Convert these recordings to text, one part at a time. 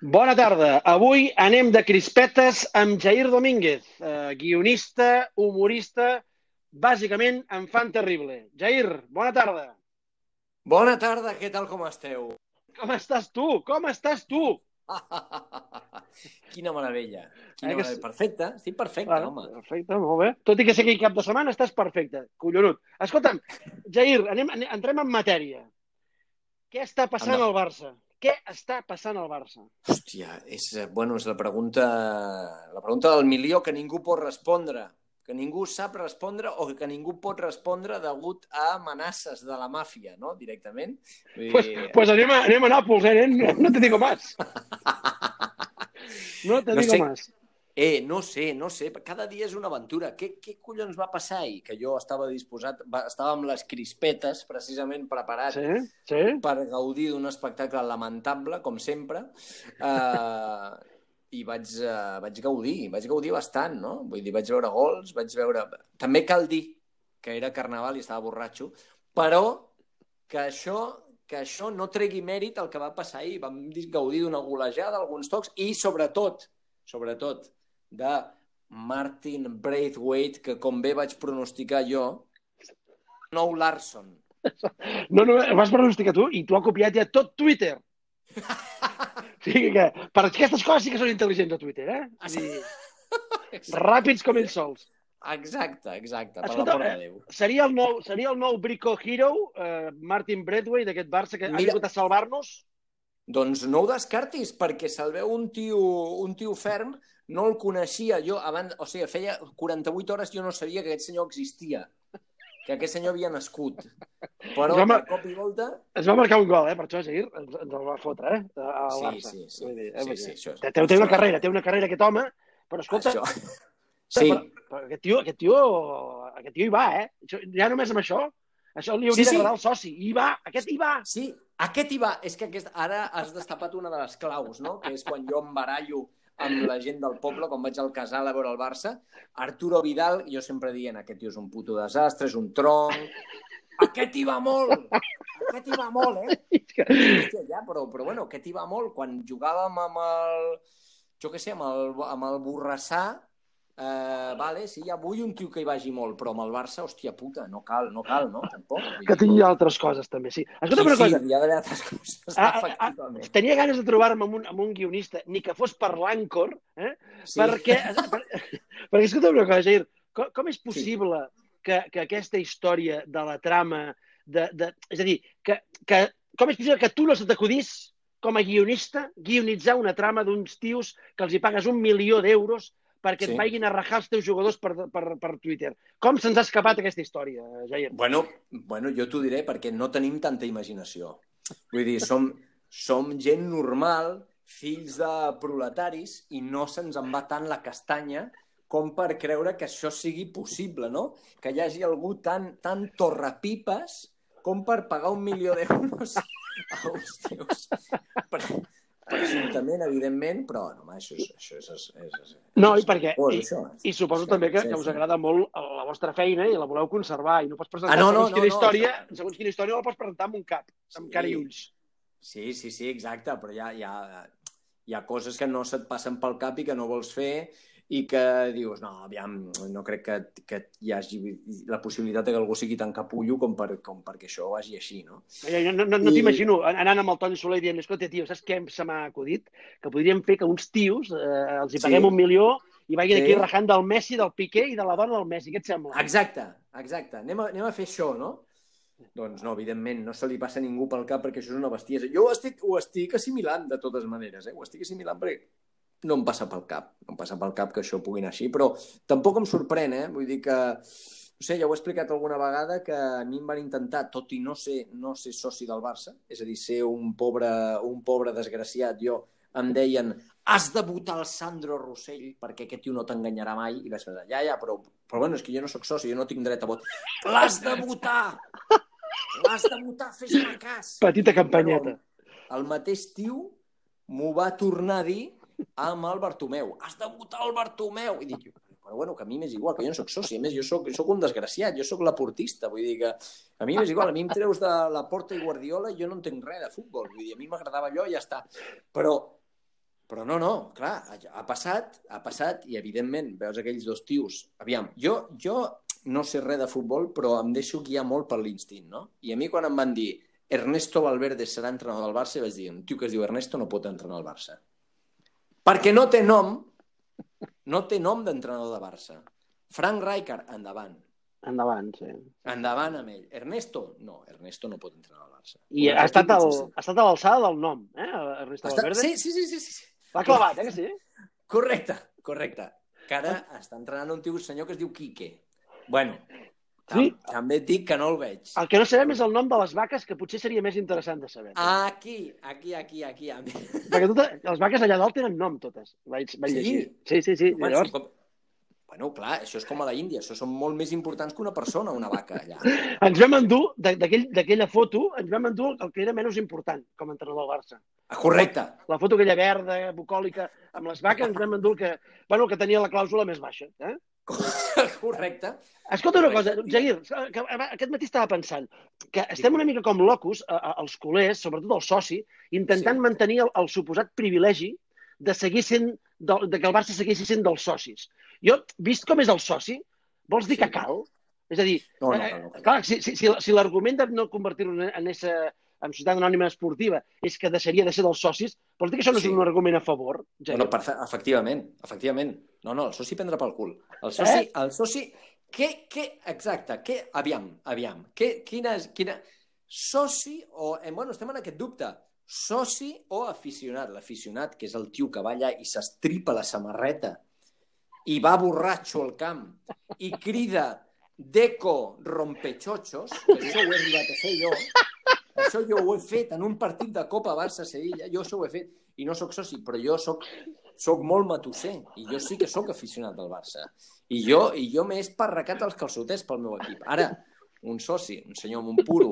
Bona tarda. Avui anem de crispetes amb Jair Domínguez, eh, guionista, humorista, bàsicament en fan terrible. Jair, bona tarda. Bona tarda, què tal com esteu? Com estàs tu? Com estàs tu? Quina meravella. Quina Eh que meravella. sí? Perfecte, estic perfecte, Bueno, home. perfecte, molt bé. Tot i que sé que cap de setmana estàs perfecte. Collonut. Escolta'm, Jair, anem, anem, entrem en matèria. Què està passant Endavant. al Barça? Què està passant al Barça? Hòstia, és, eh, bueno, és la pregunta, la pregunta del milió que ningú pot respondre, que ningú sap respondre o que ningú pot respondre degut a amenaces de la màfia, no?, directament. Vull Pues, pues anem, a, anem a Nàpols, eh, nen? No, no te digo más. No te No digo sé. más. Eh, no sé, no sé, cada dia és una aventura. Què, què collons va passar ahir? Que jo estava disposat, va, estava amb les crispetes, precisament preparat Sí, sí. per gaudir d'un espectacle lamentable, com sempre, uh, i vaig, uh, vaig gaudir, vaig gaudir bastant, no? Vull dir, vaig veure gols, vaig veure... També cal dir que era carnaval i estava borratxo, però que això que això no tregui mèrit al que va passar ahir. Vam dir- gaudir d'una golejada, alguns tocs, i sobretot, sobretot, de Martin Braithwaite, que com bé vaig pronosticar jo, nou Larson. No, no, ho vas pronosticar tu i tu has copiat ja tot Twitter. O sigui que per aquestes coses sí que són intel·ligents a Twitter, eh? Ah, sí? I ràpids com ells sols. Exacte, exacte, per Escolta, l'amor de eh, Déu. Seria el nou, seria el nou Brico Hero, eh, Martin Bradway, d'aquest Barça, que ha Mira. vingut a salvar-nos? Doncs no ho descartis, perquè se'l veu un tio, un tio ferm, no el coneixia jo abans, o sigui, feia 48 hores jo no sabia que aquest senyor existia, que aquest senyor havia nascut. Però Home. de cop i volta... Es va marcar un gol, eh? Per això, Jair, ens, ens el va fotre, eh? Al Sí, sí, sí. Vull dir, eh, Sí, sí, això, té, té, té una això- carrera, té una carrera aquest home, però escolta, Això... Sí, però, però aquest, tio, aquest, tio, aquest tio hi va, eh? Això, ja només amb això, això li hauria Sí, sí. d'agradar al soci. Hi va, aquest hi va. sí, aquest hi va. És que aquest... ara has destapat una de les claus, no? Que és quan jo em barallo amb la gent del poble, quan vaig al casal a veure el Barça, Arturo Vidal, jo sempre dient, aquest tio és un puto desastre, és un tronc... Aquest hi va molt! Aquest hi va molt, eh? Hòstia, ja, però, però bueno, aquest hi va molt. Quan jugàvem amb el... Jo què sé, amb el, amb el Borrassà, eh, vale, sí, ja vull un tio que hi vagi molt, però amb el Barça, hòstia puta, no cal, no cal, no? Tampoc. Que tingui altres coses, també, sí. Escolta, sí, una cosa, sí, hi ha d'haver altres coses, Ah, ah, ah, efectivament. tenia ganes de trobar-me amb, un, amb un guionista, ni que fos per l'Ancor, eh? Sí. perquè, per, perquè, escolta una cosa, Jair, com, com és possible que, que aquesta història de la trama, de, de, és a dir, que, que, com és possible que tu no se t'acudís com a guionista guionitzar una trama d'uns tios que els hi pagues un milió d'euros perquè Sí. et vagin a rajar els teus jugadors per, per, per Twitter. Com se'ns ha escapat aquesta història, Jair? Bueno, bueno, jo t'ho diré perquè no tenim tanta imaginació. Vull dir, som, som gent normal, fills de proletaris, i no se'ns en va tant la castanya com per creure que això sigui possible, no? Que hi hagi algú tan, tan torrepipes com per pagar un milió d'euros a uns tios. Presumptament, evidentment, però no, home, això és... Això és, és, és, No, i perquè- Oh, i- això. I suposo Sí, també que, sí, que us agrada molt la vostra feina i la voleu conservar i no pots presentar Ah, no, no, segons no, quina no, història, això- segons quina història no la pots presentar amb un cap, amb Sí. cara i ulls. Sí, sí, sí, exacte, però hi ha, hi, ha, hi ha coses que no se't passen pel cap i que no vols fer i que dius, no, aviam, no crec que, que hi hagi la possibilitat que algú sigui tan capullo com, per, com perquè això vagi així, no? Eh, No, no, no I- t'imagino anant amb el Toni Soler i dient, escolta, tio, saps què se m'ha acudit? Que podríem fer que uns tios eh, els hi Sí. paguem un milió i vagin Sí. aquí rajant del Messi, del Piqué i de la dona del Messi. Què et sembla? Exacte, exacte. Anem a, anem a fer això, no? Doncs no, evidentment, no se li passa a ningú pel cap perquè això és una bestiesa. Jo ho estic, ho estic assimilant de totes maneres, eh? Ho estic assimilant perquè no em passa pel cap. No em passa pel cap que això pugui anar així, però tampoc em sorprèn, eh? Vull dir que, no sé, ja ho he explicat alguna vegada que a mi em van intentar, tot i no ser, no ser soci del Barça, és a dir, ser un pobre, un pobre desgraciat, jo em deien has de votar el Sandro Rossell perquè aquest tio no t'enganyarà mai i vaig pensar, ja, ja, però, però bueno, és que jo no sóc soci, jo no tinc dret a vot l'has de votar l'has de votar, fes-me cas Petita campanyeta. el mateix tio m'ho va tornar a dir amb el Bartomeu. Has de votar el Bartomeu! I dic, però bueno, que a mi m'és igual, que jo no sóc soci, a més jo sóc, sóc un desgraciat, jo sóc la portista, vull dir que a mi m'és igual, a mi em treus de la Porta i Guardiola i jo no entenc res de futbol, vull dir, a mi m'agradava allò i ja està. Però Però no, no, clar, ha passat, ha passat, i evidentment veus aquells dos tios. Aviam, jo, jo no sé res de futbol, però em deixo guiar molt per l'instint, no? I a mi quan em van dir Ernesto Valverde serà entrenador del Barça, vaig dir, un tio que es diu Ernesto no pot entrenar al Barça. Perquè no té nom, no té nom d'entrenador de Barça. Frank Rijkaard, endavant. Endavant, sí. Endavant amb ell. Ernesto? No, Ernesto no pot entrenar al Barça. I ha estat, el, ha estat a l'alçada del nom, eh? Ernesto Està... Valverde. Sí, sí, sí, sí, sí. L'ha clavat, eh, que sí? Correcte, correcte. Que ara està entrenant un tio, senyor que es diu Quique. Bueno, Sí. també et dic que no el veig. El que no sabem és el nom de les vaques, que potser seria més interessant de saber. Aquí, aquí, aquí, aquí. A mi... Perquè totes, les vaques allà dalt tenen nom, totes. Vaig, vaig Sí? llegir. Sí, sí, sí. Bueno, Llavors, com... bueno, clar, això és com a la Índia. Això són molt més importants que una persona, una vaca, allà. ens vam endur, d'aquella foto, ens vam endur el que era menys important com a entrenador del Barça. Ah, Correcte. La foto aquella verda, bucòlica, amb les vaques, ens vam endur el que, bueno, el que tenia la clàusula més baixa. Eh? Correcte. Escolta una cosa. Jair, que aquest matí estava pensant que estem una mica com locos, els culers, sobretot el soci, intentant Sí. mantenir el, el suposat privilegi de seguir sent, de, de que el Barça segueixi sent dels socis. Jo, vist com és el soci, vols dir Sí. que cal? És a dir, No, no, eh, no, no. clar, si, si, si, l'argument de no convertir-ho en, en, esa, en societat anònima esportiva és que deixaria de ser dels socis, vols dir que això no és Sí. un argument a favor? Jair? Bueno, perfe- efectivament, efectivament. No, no, el soci prendrà pel cul. El soci, Eh? el soci, què, què, exacte, què, aviam, aviam, què, quina, és- quina, soci o, eh, bueno, estem en aquest dubte, soci o aficionat. L'aficionat, que és el tio que va allà i s'estripa la samarreta i va borratxo al camp i crida Deco rompechochos, que això ho he arribat a fer jo, això jo ho he fet en un partit de Copa Barça-Sevilla, jo això ho he fet, i no sóc soci, però jo sóc, sóc molt matusser, i jo sí que sóc aficionat del Barça. I jo, i jo m'he esparracat els calçotets pel meu equip. Ara, un soci, un senyor amb un puro,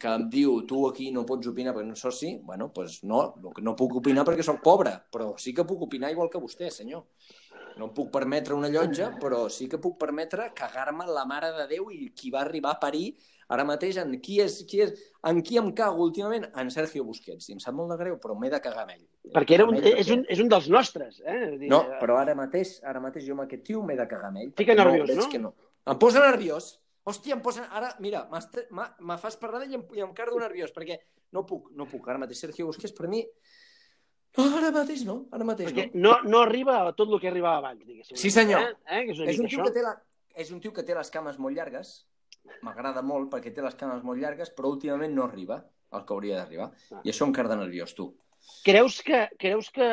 que em diu tu aquí no pots opinar perquè no soci, bueno, doncs no, no puc opinar perquè sóc pobre, però sí que puc opinar igual que vostè, senyor. No em puc permetre una llotja, però sí que puc permetre cagar-me la mare de Déu i qui va arribar a parir ara mateix en qui és, qui és, en qui em cago últimament? En Sergio Busquets. I em sap molt de greu, però m'he de cagar amb ell. Perquè era un, ell, és, un, és un dels nostres. Eh? Dir, No, però ara mateix, ara mateix jo amb aquest tio m'he de cagar amb ell. Fica nerviós, veig no? Que no? Em posa nerviós. Hòstia, em posa... Ara, mira, me fas parlar d'ell i em, i em cardo nerviós, perquè no puc, no puc. Ara mateix Sergio Busquets, per mi... No, ara mateix no, ara mateix Perquè no. no, no arriba a tot el que arribava abans, diguéssim. Sí, senyor. Eh? Eh? Que és És un, tio això. que té la, és un tio que té les cames molt llargues, m'agrada molt perquè té les cames molt llargues, però últimament no arriba al que hauria d'arribar. Ah. I això em carda nerviós, tu. Creus que, creus que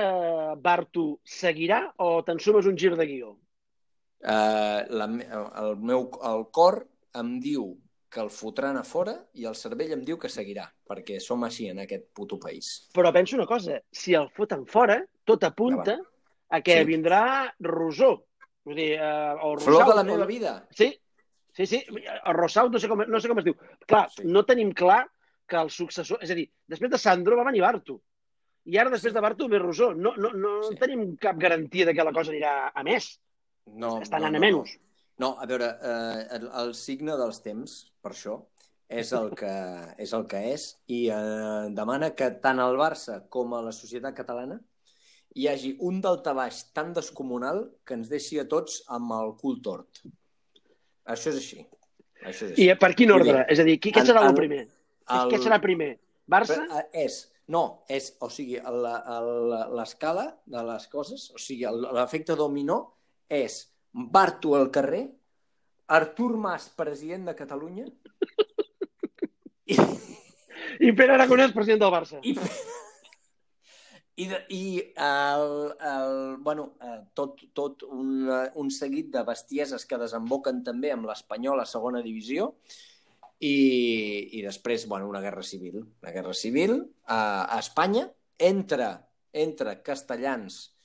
Bartu seguirà o te'n sumes un gir de guió? Uh, la, el meu el cor em diu que el fotran a fora i el cervell em diu que seguirà, perquè som així en aquest puto país. Però penso una cosa, si el foten fora, tot apunta a que Sí. vindrà Rosó. Vull dir, eh, o Rosau. Flor de la o- meva vida. Sí, sí, sí. El Rosau, no sé com, no sé com es diu. Clar, Sí. no tenim clar que el successor... És a dir, després de Sandro va venir Bartu. I ara, després de Bartu, ve Rosó. No, no, no Sí. tenim cap garantia de que la cosa anirà a més. No, Està no, anant no, a menys. No, no a veure, eh, el, el signe dels temps, per això, és el que és, el que és i eh, demana que tant el Barça com a la societat catalana hi hagi un daltabaix tan descomunal que ens deixi a tots amb el cul tort. Això és així. Això és així. I per quin ordre? dir, És a dir, qui, què serà el, el- primer? el- Què serà primer? Barça? Però, eh, és, no, és, o sigui, l'escala de les coses, o sigui, l'efecte dominó és Bartu al carrer, Artur Mas, president de Catalunya, i, I Pere Aragonès, president del Barça. i, i, de, i el, el, bueno, eh, tot, tot un, un seguit de bestieses que desemboquen també amb l'Espanyol a segona divisió i, i després, bueno, una guerra civil. Una guerra civil a, a Espanya entre, entre castellans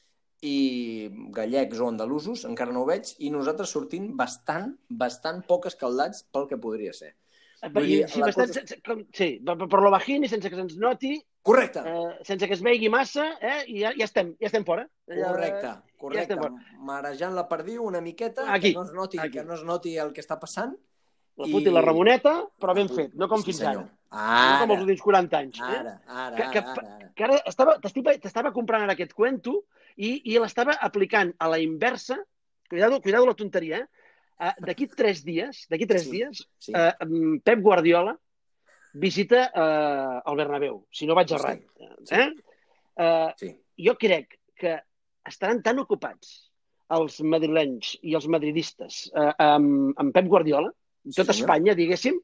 i gallecs o andalusos, encara no ho veig, i nosaltres sortint bastant, bastant poc escaldats pel que podria ser. Vull dir, sí, bastant, cosa- sense, com, sí, per, per lo bajín i sense que se'ns noti, Correcte, eh, sense que es veigui massa, eh, i ja, ja, estem, ja estem fora. Ja- correcte, ja correcte. estem Marejant la perdiu una miqueta, Aquí, que no es noti, aquí. que no es noti el que està passant, La puta i la Ramoneta, però ben fet, no com Sí, fins senyor. ara. No com Ara, els últims 40 anys. Eh? ara, ara, Que- que- ara, ara, ara. que ara estava, t'estava comprant ara aquest cuento i, i l'estava aplicant a la inversa. Cuidado, cuidado la tonteria, eh? Uh, d'aquí tres dies, d'aquí tres Sí, dies, Sí. uh, Pep Guardiola visita uh, el Bernabéu, si no vaig Sí, errat. sí. Eh? Uh, sí. jo crec que estaran tan ocupats els madrilenys i els madridistes uh, amb, amb Pep Guardiola, Sí, tot senyor. Espanya, diguéssim,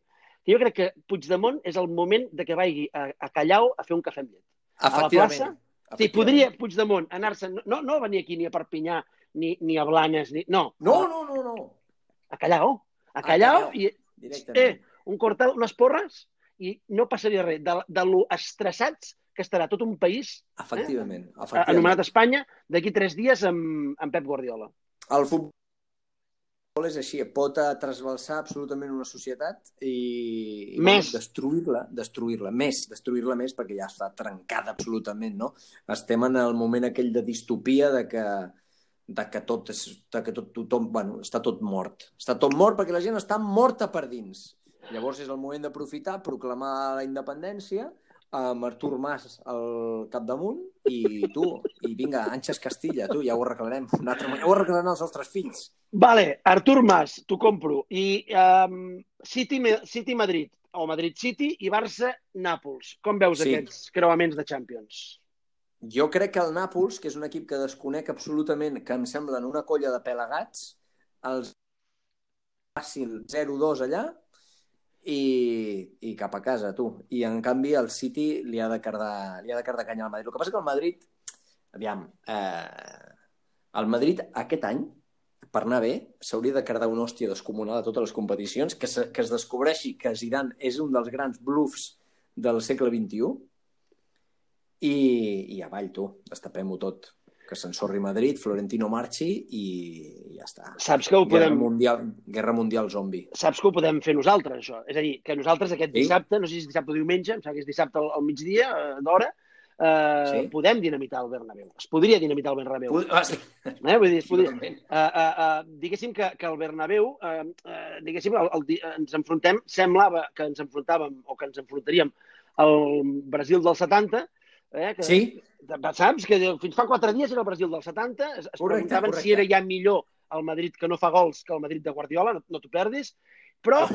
que jo crec que Puigdemont és el moment de que vagi a, a Callau a fer un cafè amb llet. la Efectivament. plaça, Sí, podria Puigdemont anar-se... No, no venir aquí ni a Perpinyà, ni, ni a Blanes, ni... No, No, a, no, no, no. a Callau. A A Callau Callao. i eh, un cortal, unes porres i no passaria res. De, de lo estressats que estarà tot un país Efectivament. eh, efectivament. anomenat Espanya d'aquí tres dies amb, amb Pep Guardiola. El futbol és així, pot eh, trasbalsar absolutament una societat i, i Més. destruir-la, destruir-la, més, destruir-la més perquè ja està trencada absolutament, no? Estem en el moment aquell de distopia de que de que tot, és, de que tot tothom, bueno, està tot mort. Està tot mort perquè la gent està morta per dins. Llavors és el moment d'aprofitar, proclamar la independència, amb Artur Mas al capdamunt i tu, i vinga, Anxes Castilla, tu, ja ho arreglarem. Un altre, ja ho arreglaran els nostres fills. Vale, Artur Mas, t'ho compro. I um, City, City Madrid, o Madrid City i Barça Nàpols. Com veus Sí. aquests creuaments de Champions? Jo crec que el Nàpols, que és un equip que desconec absolutament, que em semblen una colla de pelagats, els fàcil 0-2 allà i, i cap a casa, tu. I en canvi el City li ha de cardar, li ha de cardar canya al Madrid. El que passa que el Madrid, aviam, eh, el Madrid aquest any, per anar bé, s'hauria de cardar una hòstia descomunal a totes les competicions, que, se, que es descobreixi que Zidane és un dels grans bluffs del segle XXI, i, i avall, tu, destapem-ho tot. Que s'ensorri Madrid, Florentino marxi i ja està. Saps que ho Guerra podem, mundial, guerra mundial zombi. saps que ho podem fer nosaltres, això. És a dir, que nosaltres aquest Sí. dissabte, no sé si és dissabte o diumenge, em sembla que és dissabte al, al migdia, eh, d'hora, eh, Sí. podem dinamitar el Bernabéu. Es podria dinamitar el Bernabéu. Pu- ah, sí. Eh? Vull dir, es podria... Uh, uh, uh, diguéssim que, que el Bernabéu, uh, uh, diguéssim, el, el, ens enfrontem, semblava que ens enfrontàvem o que ens enfrontaríem al Brasil del 70, eh, que, Sí, saps? Que fins fa quatre dies era el Brasil del 70, es, es Correcte, preguntaven correcte. si era ja millor el Madrid que no fa gols que el Madrid de Guardiola, no, no t'ho perdis, però,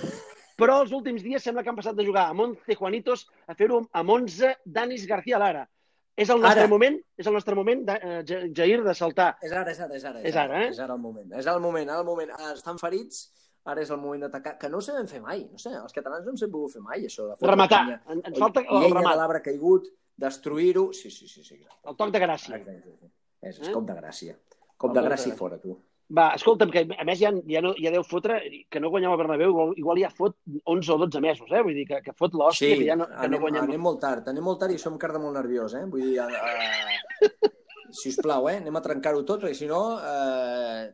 però els últims dies sembla que han passat de jugar amb 11 Juanitos a fer-ho amb 11 Danis García Lara. És el nostre Ara. moment, és el nostre moment, de, uh, Jair, de saltar. és ara, és ara, és ara. És ara, eh? És ara el moment. És el moment, ara el moment. Ah, estan ferits, ara és el moment d'atacar, que no ho sabem fer mai. No sé, els catalans no hem sabut fer mai, això. De Rematar. ens falta el Llenya de remat, l'arbre caigut, destruir-ho... Sí, sí, sí, sí. exacte. el toc de gràcia. Exacte, sí, sí. És, és Eh? cop de gràcia. Cop El de de gràcia gràcia. fora, tu. Va, escolta'm, que a més ja, ja, no, ja deu fotre, que no guanyem el Bernabéu, igual, igual ja fot 11 o 12 mesos, eh? Vull dir que, que fot l'hòstia, que ja no, que anem, no guanyem... anem molt tard, anem molt tard i som carda molt nerviós, eh? Vull dir, a, a... si us plau, eh? Anem a trencar-ho tot, perquè si no, eh...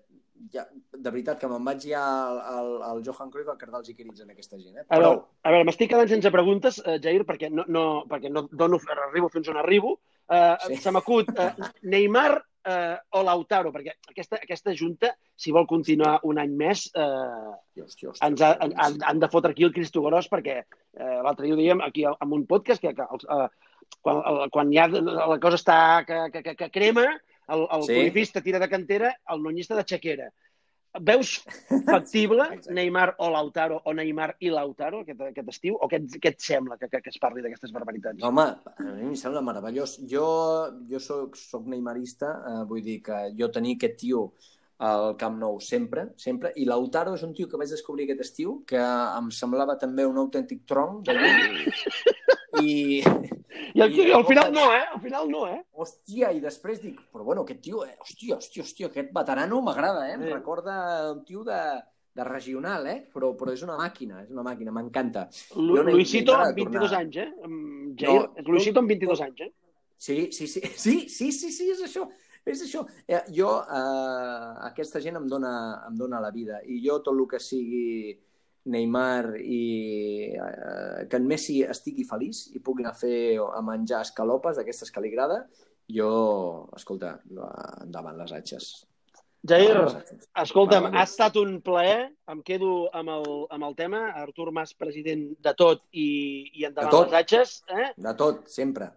ja, de veritat que me'n vaig ja al, al, al Johan Cruyff a cardar els iquerits en aquesta gent, eh? A veure, a veure m'estic quedant sense preguntes, eh, Jair, perquè no, no, perquè no dono, arribo fins on arribo. Eh, Sí. Se m'acut eh, Neymar eh, o Lautaro, perquè aquesta, aquesta junta, si vol continuar un any més, eh, I, hòstia, hòstia, ens ha, han, han, han de fotre aquí el Cristo Gros, perquè eh, l'altre dia ho dèiem aquí en un podcast, que, que els, eh, quan, el, quan ja la cosa està que, que, que, que crema, el, el Sí. corifista tira de cantera, el nonyista de xequera. Veus factible. Neymar o Lautaro o Neymar i Lautaro aquest, aquest estiu? O què, què et sembla que, que, que es parli d'aquestes barbaritats? No, home, a mi em sembla meravellós. Jo, jo soc, soc neymarista, eh, vull dir que jo tenia aquest tio al Camp Nou sempre, sempre, i Lautaro és un tio que vaig descobrir aquest estiu, que em semblava també un autèntic tronc de llum, i, I al, i al final no, eh? Al final no, eh? hòstia, i després dic, però bueno, aquest tio, eh, hòstia, hòstia, hòstia, aquest veterano m'agrada, eh? Em Sí. recorda un tio de, de regional, eh? Però, però és una màquina, és una màquina, m'encanta. Luisito amb 22 tornar. anys, eh? Jair, No, Luisito amb 22 no. anys, eh? Sí, sí, sí, sí, sí, sí, sí, és això. És això. Eh, jo, eh, aquesta gent em dona, em dona la vida i jo tot el que sigui Neymar i eh, que en Messi estigui feliç i pugui anar a fer a menjar escalopes d'aquestes que li agrada, jo, escolta, endavant les atxes. Jair, escolta'm, ha estat un plaer. Em quedo amb el, amb el tema. Artur Mas, president de tot i, i endavant De tot. les atxes. Eh? De tot, sempre.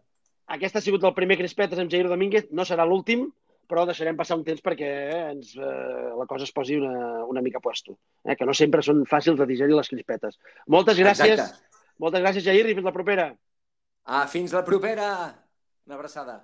Aquest ha sigut el primer Crispetes amb Jair Domínguez. No serà l'últim, però deixarem passar un temps perquè ens, eh, la cosa es posi una, una mica a puesto. Eh? Que no sempre són fàcils de digerir les crispetes. Moltes gràcies. Exacte. Moltes gràcies, Jair, i fins la propera. Ah, fins la propera! Una abraçada.